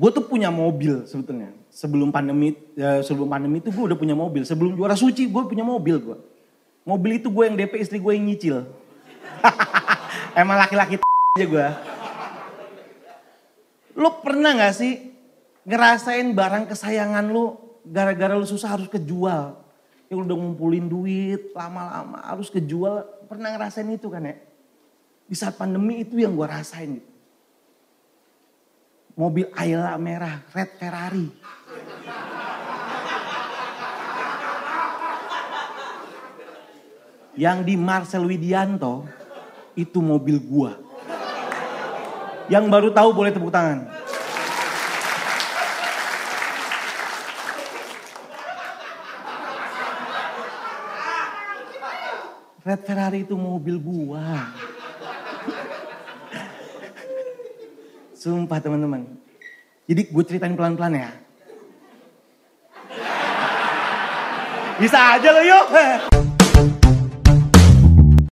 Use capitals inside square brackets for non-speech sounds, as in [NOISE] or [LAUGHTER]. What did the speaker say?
Gue tuh punya mobil sebetulnya. Sebelum pandemi, ya, sebelum pandemi itu gue udah punya mobil. Sebelum juara suci gue punya mobil gue. Mobil itu gue yang DP istri gue yang nyicil. [LAUGHS] Emang laki-laki aja gue. Lu pernah gak sih ngerasain barang kesayangan lu gara-gara lu susah harus kejual. Ya udah ngumpulin duit lama-lama harus kejual. Pernah ngerasain itu kan ya? Di saat pandemi itu yang gue rasain gitu. Mobil Ayla merah, red Ferrari. Yang di Marcel Widianto itu mobil gua. Yang baru tahu boleh tepuk tangan. Red Ferrari itu mobil gua. Sumpah teman-teman. Jadi gue ceritain pelan-pelan ya. Bisa aja lo yuk.